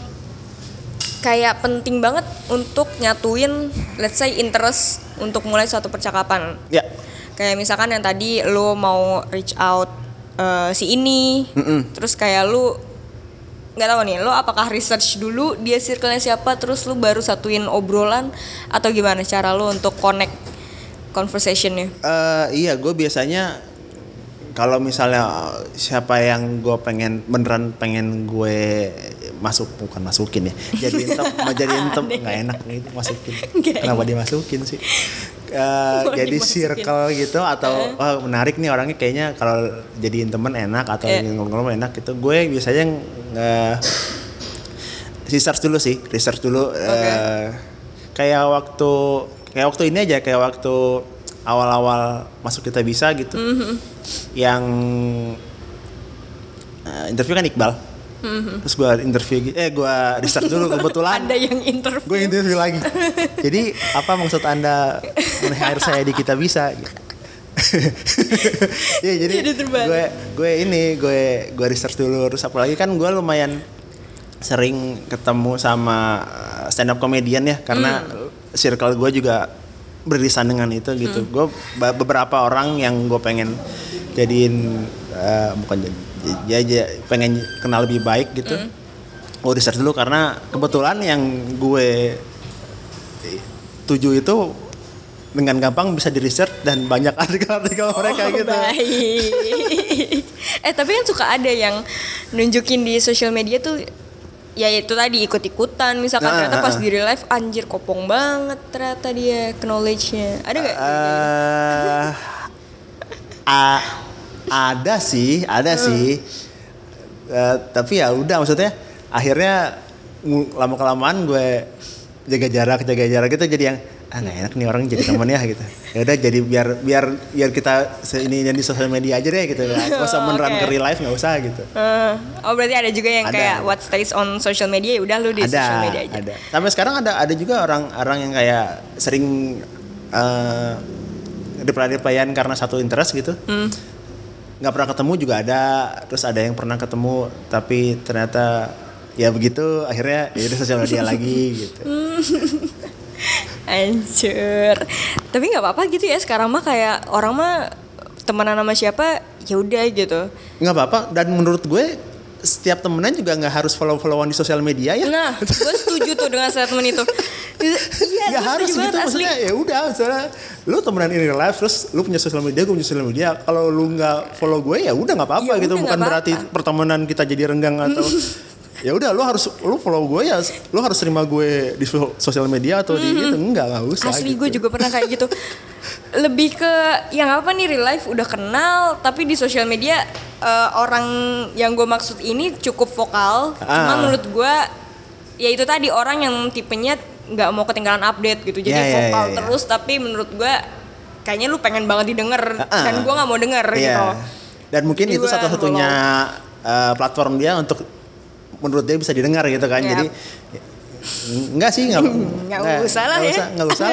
A: kayak penting banget untuk nyatuin let's say interest untuk mulai suatu percakapan.
B: ya.
A: Kayak misalkan yang tadi lo mau reach out eh, si ini, terus kayak lu nggak tahu nih, lo apakah research dulu dia circle-nya siapa, terus lu baru satuin obrolan atau gimana cara lo untuk connect conversationnya?
B: Eh, iya, gue biasanya kalau misalnya siapa yang gue pengen beneran pengen gue masuk bukan masukin ya jadiin <laughs> tem mau jadiin tem nggak enak gitu masukin.
A: Nggak
B: kenapa dimasukin sih
A: Mau <laughs>
B: jadi circle gitu atau oh, menarik nih orangnya kayaknya kalau jadiin temen enak atau
A: Eh.
B: ngomong-ngomong enak gitu. Gue biasanya eh, research dulu sih research dulu eh, kayak waktu kayak waktu ini aja kayak waktu awal-awal masuk kita bisa gitu.
A: Mhm.
B: yang eh, interview kan Iqbal
A: Mhm.
B: terus gue interview eh gue research dulu kebetulan. <laughs>
A: Ada yang interview.
B: gue interview lagi. Jadi apa maksud anda men-hire saya di kita bisa? Gitu. <laughs> Iya jadi gue gue ini gue gue research dulu. Terus apalagi kan gue lumayan sering ketemu sama stand up comedian ya karena circle gue juga beririsan dengan itu gitu. Gue ba- beberapa orang yang gue pengen jadiin eh, bukan jadi ya, ya, pengen kenal lebih baik gitu gue research dulu karena kebetulan yang gue tuju itu dengan gampang bisa di research dan banyak <laughs> artikel-artikel mereka
A: Oh,
B: gitu
A: Baik. <laughs> eh tapi kan suka ada yang nunjukin di sosial media tuh ya itu tadi ikut-ikutan misalkan
B: Ah,
A: ternyata
B: ah,
A: pas
B: ah.
A: di real life anjir kopong banget ternyata dia knowledge-nya. Ada gak?
B: Eh, a- <laughs> ada sih, ada sih. Eh, tapi ya udah maksudnya akhirnya lama kelamaan gue jaga jarak jaga jarak gitu jadi yang ah nggak enak nih orang jadi temen ya gitu. Ya udah jadi biar biar biar kita ini di sosial media aja deh gitu. Nggak <laughs> usah beneran
A: oke.
B: ke real life nggak usah gitu.
A: Eh, oh berarti ada juga yang
B: Ada,
A: kayak what stays on social media ya udah lu di
B: ada
A: social media aja.
B: ada sampai sekarang ada ada juga orang orang yang kayak sering eh reply replyan karena satu interest gitu
A: Hmm.
B: Nggak pernah ketemu juga ada terus ada yang pernah ketemu tapi ternyata ya begitu akhirnya ya udah sosial media <laughs> lagi gitu <laughs>
A: Anjir. Tapi nggak apa-apa gitu ya sekarang mah kayak orang mah temenan sama siapa ya udah gitu.
B: nggak apa-apa dan menurut gue setiap temenan juga nggak harus follow followan di sosial media ya
A: Nah, gue setuju tuh dengan statement itu. Iya, <laughs>
B: nggak
A: gue
B: harus gitu
A: banget asli.
B: maksudnya ya udah misalnya lu temenan ini life terus lu punya sosial media gue punya sosial media kalau lu nggak follow gue ya udah nggak apa-apa
A: Ya
B: gitu
A: udah,
B: bukan
A: nggak
B: berarti pertemanan kita jadi renggang atau <laughs> ya udah lu harus lu follow gue ya lu harus terima gue di so- sosial media atau di itu enggak nggak usah
A: Asli
B: gitu.
A: gue juga pernah kayak gitu. <laughs> Lebih ke yang apa nih real life udah kenal tapi di sosial media eh, orang yang gue maksud ini cukup vokal. Cuma
B: Ah.
A: menurut gue ya itu tadi orang yang tipenya nggak mau ketinggalan update gitu. Jadi
B: Ya, ya,
A: vokal
B: ya, ya.
A: terus tapi menurut gue kayaknya lu pengen banget didengar
B: Ah.
A: dan gue nggak mau denger
B: Iya.
A: gitu.
B: dan mungkin
A: Jadi
B: itu satu-satunya eh, platform dia untuk menurut dia bisa didengar gitu kan
A: Yap.
B: jadi enggak sih enggak <laughs>
A: Nggak usah lah ya.
B: usah, nggak usah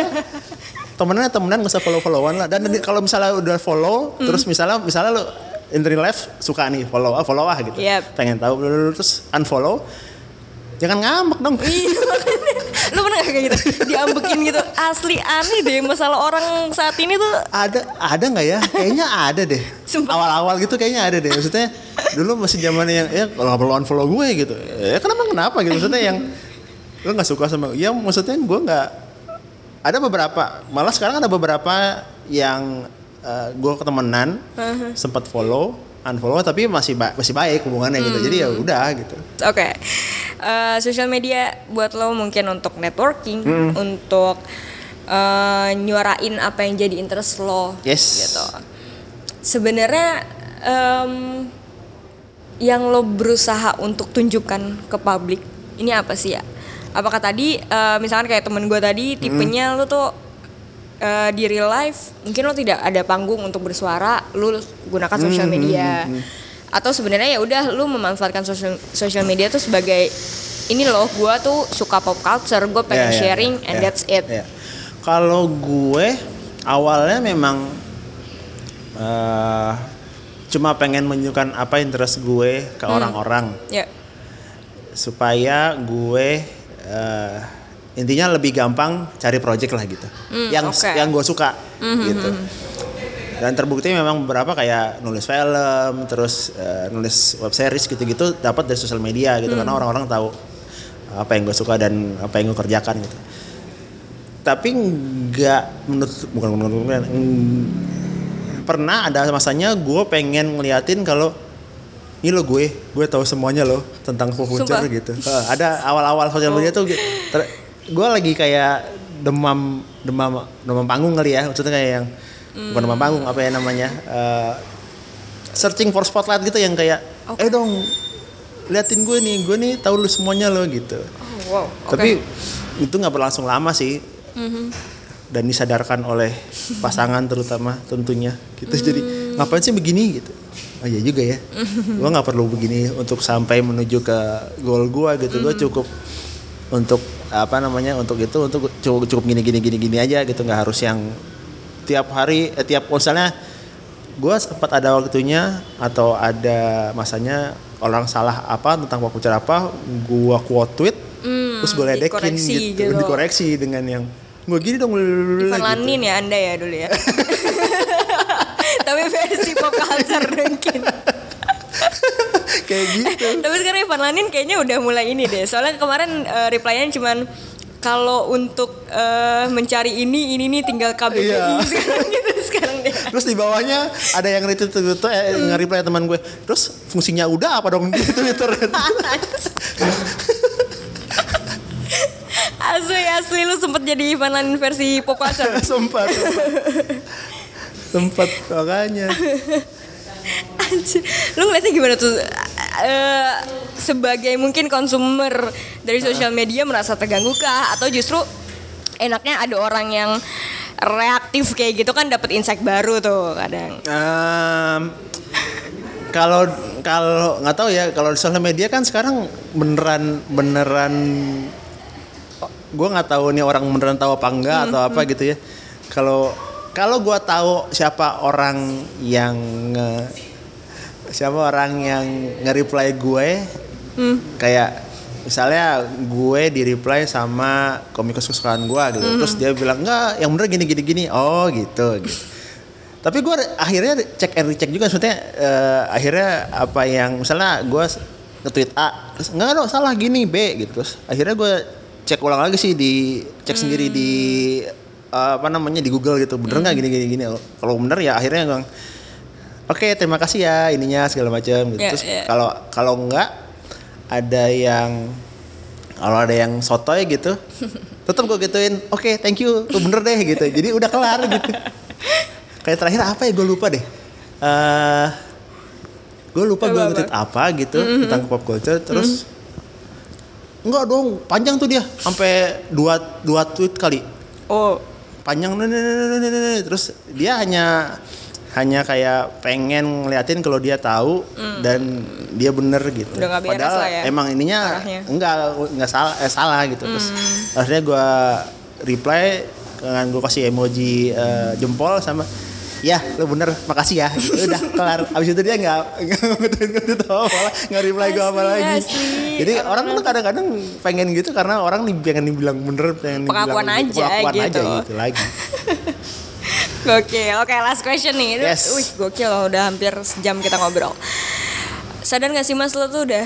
B: <laughs> temenan temenan nggak usah follow followan lah dan kalau misalnya udah follow
A: Hmm.
B: terus misalnya misalnya lu in real life suka nih follow ah follow ah gitu
A: Yap.
B: pengen tahu terus unfollow jangan ngambek dong
A: Iya, <laughs> lu pernah gak kayak gitu? Diambekin gitu asli aneh deh masalah orang saat ini tuh.
B: Ada ada nggak ya? Kayaknya ada deh.
A: Sumpah.
B: awal-awal gitu kayaknya ada deh. Maksudnya dulu masih zaman yang ya kalau perlu unfollow gue gitu. Ya kenapa kenapa? gitu. Maksudnya yang lu nggak suka sama ya maksudnya gue nggak ada beberapa malah sekarang ada beberapa yang eh, gue ketemenan sempat follow unfollow tapi masih ba- masih baik hubungannya gitu jadi ya
A: Hmm.
B: udah gitu
A: Oke, Eh, sosial media buat lo mungkin untuk networking, untuk eh, nyuarain apa yang jadi interest lo,
B: Yes.
A: gitu. Sebenarnya em, yang lo berusaha untuk tunjukkan ke publik ini apa sih ya? Apakah tadi eh, misalkan kayak temen gue tadi tipenya lo tuh eh, di real life mungkin lo tidak ada panggung untuk bersuara, lo gunakan sosial media. Atau sebenarnya ya udah lo memanfaatkan sosial sosial media tuh sebagai ini loh, gue tuh suka pop culture, gue pengen
B: Ya, ya,
A: sharing
B: ya,
A: and
B: ya,
A: that's it.
B: ya. Kalau gue awalnya memang eh, cuma pengen menunjukkan apa interest gue ke
A: Hmm.
B: orang-orang
A: Ya,
B: supaya gue eh, intinya lebih gampang cari project lah gitu. yang
A: Hmm, oke. Hmm,
B: yang gue suka gitu. Dan terbukti memang beberapa kayak nulis film, terus eh, nulis web series gitu-gitu dapat dari sosial media gitu
A: Hmm.
B: karena orang-orang tahu apa yang gue suka dan apa yang gue kerjakan gitu. Tapi nggak menurut bukan menurut gue mm, pernah ada masanya gue pengen ngeliatin kalau ini lo gue, gue tahu semuanya lo tentang pop culture gitu. Ada awal-awal sosial media tuh ter- gue lagi kayak demam demam demam panggung kali ya. Maksudnya kayak yang bukan demam panggung apa ya namanya eh, searching for spotlight gitu yang kayak
A: Oke.
B: eh dong liatin gue nih gue nih tahu lu semuanya lo gitu.
A: Oh, wow. oke.
B: tapi itu nggak berlangsung lama sih.
A: Mhm.
B: dan disadarkan oleh pasangan terutama tentunya. Gitu jadi ngapain sih begini gitu. Oh iya juga ya. Gua nggak perlu begini untuk sampai menuju ke goal gua gitu. Gua cukup untuk apa namanya untuk itu untuk cukup cukup gini gini gini gini aja gitu nggak harus yang tiap hari eh, tiap misalnya gua sempat ada waktunya atau ada masanya orang salah apa tentang culture apa gua quote tweet
A: Hmm,
B: terus gue ledekin
A: dikoreksi
B: gitu,
A: gitu.
B: dikoreksi dengan yang gue gini dong
A: Ivan
B: gitu.
A: Ya anda ya dulu ya. <laughs> Tapi versi pop culture mungkin. <laughs> <laughs>
B: kayak gitu
A: Tapi sekarang Ivan Lanin kayaknya udah mulai ini deh. Soalnya kemarin eh, reply-nya cuman kalau untuk eh, mencari ini ini nih tinggal KBBI
B: Iya. <laughs>
A: sekarang gitu sekarang deh.
B: terus di bawahnya ada yang retweet itu eh, nge-reply teman gue terus fungsinya udah apa dong <laughs> di Twitter
A: asli asli lu sempet jadi Ivan Lanin versi pop culture.
B: sempat sempat makanya <laughs>
A: Anjir. Lu ngeliatnya gimana tuh? Eh, sebagai mungkin konsumer dari sosial media merasa terganggu kah? Atau justru enaknya ada orang yang reaktif kayak gitu kan dapat insight baru tuh kadang.
B: Em, kalau kalau nggak tahu ya kalau di sosial media kan sekarang beneran beneran gue nggak tahu nih orang beneran tahu apa enggak atau apa gitu ya kalau kalau gue tahu siapa orang yang nge- siapa orang yang nge-reply gue kayak misalnya gue di reply sama komikus kesukaan gue gitu terus dia bilang enggak yang bener gini gini gini. Oh gitu gitu. <laughs> Tapi gue akhirnya cek and recheck juga maksudnya eh, akhirnya apa yang misalnya gue nge-tweet A terus enggak dong salah gini B gitu. Terus akhirnya gue cek ulang lagi sih di cek sendiri di eh, apa namanya di Google gitu. Bener nggak? Gini gini gini. Kalau bener ya akhirnya bilang oke terima kasih ya ininya segala macam gitu.
A: Ya,
B: terus
A: ya.
B: kalau kalau enggak ada yang kalau ada yang sotoy gitu <laughs> tetap gue gituin oke thank you tuh bener deh gitu. Jadi udah kelar gitu. <laughs> Kayak terakhir apa ya gue lupa deh. Eh gue lupa gue nge-tweet apa? gitu tentang pop culture. Terus enggak dong panjang tuh dia sampai dua dua tweet kali.
A: Oh,
B: panjang terus dia hanya hanya kayak pengen ngeliatin kalau dia tahu dan dia bener gitu.
A: Udah
B: Padahal
A: lah ya,
B: emang ininya
A: arahnya.
B: enggak enggak salah eh, salah gitu. Terus
A: Hmm.
B: akhirnya gua reply dengan gue kasih emoji eh, jempol sama ya lu bener makasih ya gitu. udah kelar abis itu dia nggak ngetweet <laughs> apa malah nggak reply gue apa lagi
A: asli.
B: jadi orang tuh kadang-kadang pengen gitu karena orang nih pengen dibilang bener pengen
A: Pengakuan
B: dibilang
A: aja
B: pengakuan aja
A: gitu.
B: gitu <laughs> lagi
A: Gokil. Oke, last question nih.
B: Yes.
A: Wih, gokil loh. Udah hampir sejam kita ngobrol. Sadar gak sih mas lo tuh udah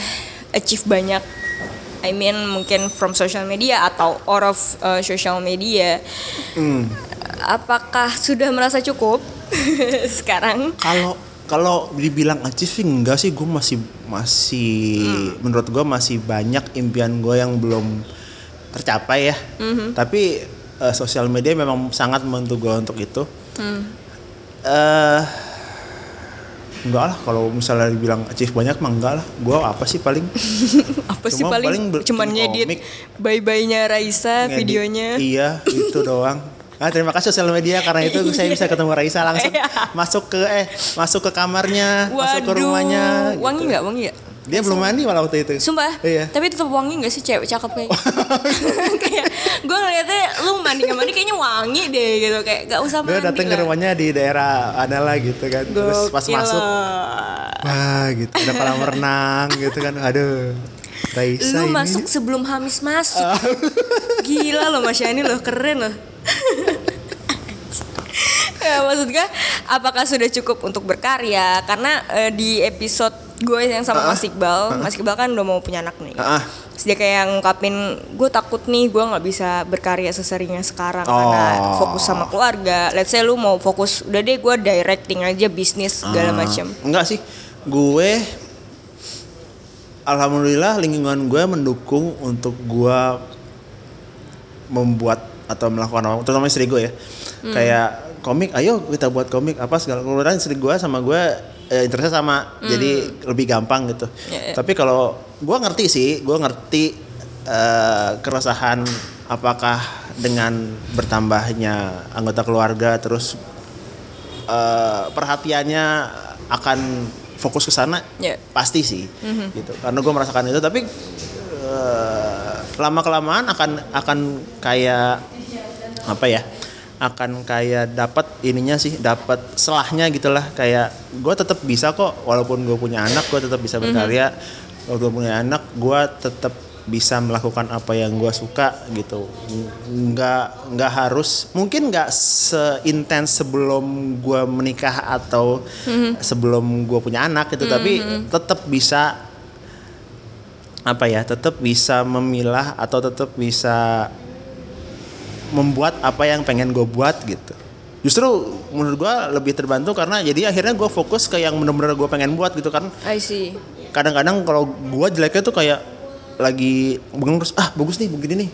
A: achieve banyak I mean mungkin from social media atau out of uh, social media.
B: Hmm.
A: Apakah sudah merasa cukup <laughs> sekarang?
B: Kalau kalau dibilang achieving enggak sih gue masih masih menurut gue masih banyak impian gue yang belum tercapai ya. Tapi eh, sosial media memang sangat membantu gue untuk itu. eh enggak lah kalau misalnya dibilang achieve banyak mah enggak lah. Gue apa sih paling <laughs>
A: Apa sih paling,
B: paling
A: cuman ngedit
B: komik.
A: bye-bye-nya Raisa
B: ngedit.
A: videonya?
B: Iya, itu <laughs> doang. Ah, terima kasih sosial media karena itu saya bisa ketemu Raisa langsung
A: Iya.
B: masuk ke eh masuk ke kamarnya, masuk ke
A: Waduh,
B: rumahnya.
A: wangi
B: gitu.
A: nggak? Wangi nggak?
B: Dia belum mandi malah waktu itu.
A: Sumpah,
B: Iya.
A: tapi tetap wangi gak sih cewek cakep kayak <laughs> kayak gue ngeliatnya lu mandi nggak mandi kayaknya wangi deh gitu kayak gak usah
B: Dia
A: mandi
B: datang ke
A: lah.
B: rumahnya di daerah Anala gitu kan. Terus pas
A: Gokil
B: masuk, wah gitu, ada kolam renang gitu kan. Aduh. Raisa
A: Lu
B: ini.
A: masuk sebelum Hamis masuk. <laughs> Gila loh Mas Yani loh, keren loh. Ya, maksud gue, apakah sudah cukup untuk berkarya? Karena eh, di episode gue yang sama Mas Iqbal, Mas Iqbal kan udah mau punya anak nih. Terus dia kayak ngungkapin, gue takut nih gue nggak bisa berkarya seseringnya sekarang karena
B: Oh.
A: fokus sama keluarga. Let's say lu mau fokus, udah deh gue directing aja bisnis segala
B: Ah.
A: macem.
B: Enggak sih. Gue Alhamdulillah lingkungan gue mendukung untuk gue membuat atau melakukan apa terutama istri gue ya. Kayak komik ayo kita buat komik apa segala kemudian istri gue sama gue eh, interestnya sama jadi lebih gampang gitu.
A: Ya, ya.
B: tapi kalau gue ngerti sih gue ngerti eh, keresahan apakah dengan bertambahnya anggota keluarga terus eh, perhatiannya akan fokus ke sana
A: Ya.
B: pasti sih gitu. Karena gue merasakan itu tapi lama kelamaan akan akan kayak apa ya akan kayak dapat ininya sih dapat selahnya gitulah kayak gue tetap bisa kok walaupun gue punya anak gue tetap bisa berkarya. Kalau gue punya anak gue tetap bisa melakukan apa yang gue suka gitu. Nggak nggak harus mungkin nggak seintens sebelum gue menikah atau sebelum gue punya anak gitu. Tapi tetap bisa apa ya tetap bisa memilah atau tetap bisa membuat apa yang pengen gue buat gitu. Justru menurut gue lebih terbantu karena jadi akhirnya gue fokus ke yang bener-bener gue pengen buat gitu kan.
A: I see.
B: kadang-kadang kalau gue jeleknya tuh kayak lagi bangun terus ah bagus nih begini nih.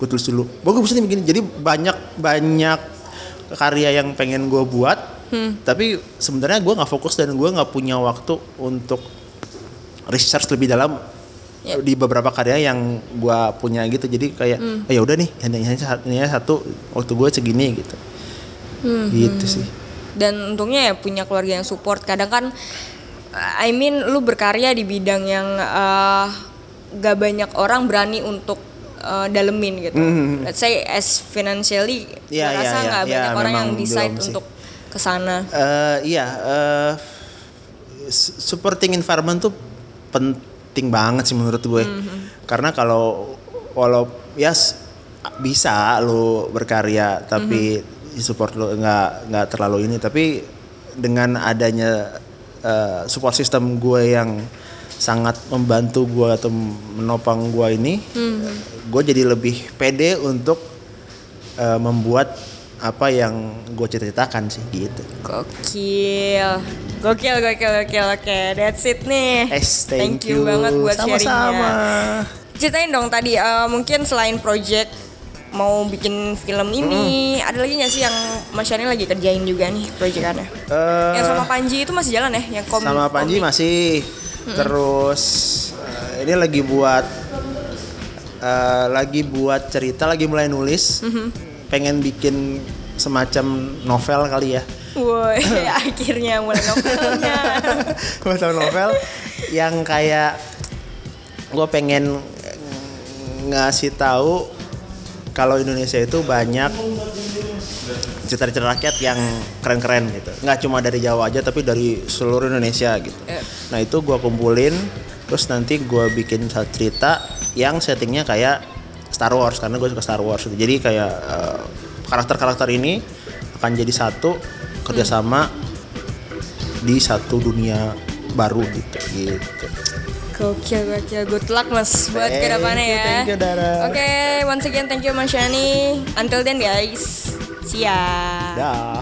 B: Gue tulis dulu bagus nih begini. Jadi banyak banyak karya yang pengen gue buat tapi sebenarnya gue nggak fokus dan gue nggak punya waktu untuk research lebih dalam
A: Ya.
B: di beberapa karya yang gue punya gitu jadi kayak "Oh, ya udah nih ini satu waktu gue segini gitu gitu sih
A: Dan untungnya ya punya keluarga yang support. Kadang kan, I mean, lu berkarya di bidang yang eh, gak banyak orang berani untuk eh, dalemin gitu. Let's say as financially,
B: Hmm.
A: Gua
B: iya,
A: rasa
B: iya.
A: nggak
B: Iya,
A: banyak orang yang decide untuk ke sana.
B: Eh, iya, s- supporting environment tuh penting banget sih menurut gue. Karena kalau walau ya bisa lo berkarya tapi support lo nggak nggak terlalu ini tapi dengan adanya eh, support system gue yang sangat membantu gue atau menopang gue ini, gue jadi lebih pede untuk eh, membuat apa yang gue ceritakan sih gitu.
A: Gokil. Gokil, gokil, gokil. Oke, that's it nih.
B: Es, thank,
A: you. banget buat
B: Sama-sama.
A: sharingnya. Ceritain dong tadi, eh, mungkin selain project mau bikin film ini, ada lagi nggak sih yang Mas Shani lagi kerjain juga nih proyekannya?
B: Eh,
A: yang sama Panji itu masih jalan ya? Yang kom
B: sama Panji
A: komik?
B: masih terus eh, ini lagi buat eh, lagi buat cerita lagi mulai nulis pengen bikin semacam novel kali ya
A: Woi, <laughs> akhirnya mulai novelnya. <laughs>
B: semacam novel yang kayak gue pengen ngasih tahu kalau Indonesia itu banyak cerita-cerita rakyat yang keren-keren gitu nggak cuma dari Jawa aja tapi dari seluruh Indonesia gitu
A: Eh.
B: nah itu gua kumpulin terus nanti gua bikin satu cerita yang settingnya kayak Star Wars karena gue suka Star Wars gitu. jadi kayak eh, karakter-karakter ini akan jadi satu kerjasama di satu dunia baru gitu gitu
A: Gokil, gokil. Good luck mas buat
B: Thank
A: ke depannya
B: you,
A: ya.
B: thank you, Dara.
A: Oke, once again thank you Mas Shani. Until then guys, see ya.
B: dah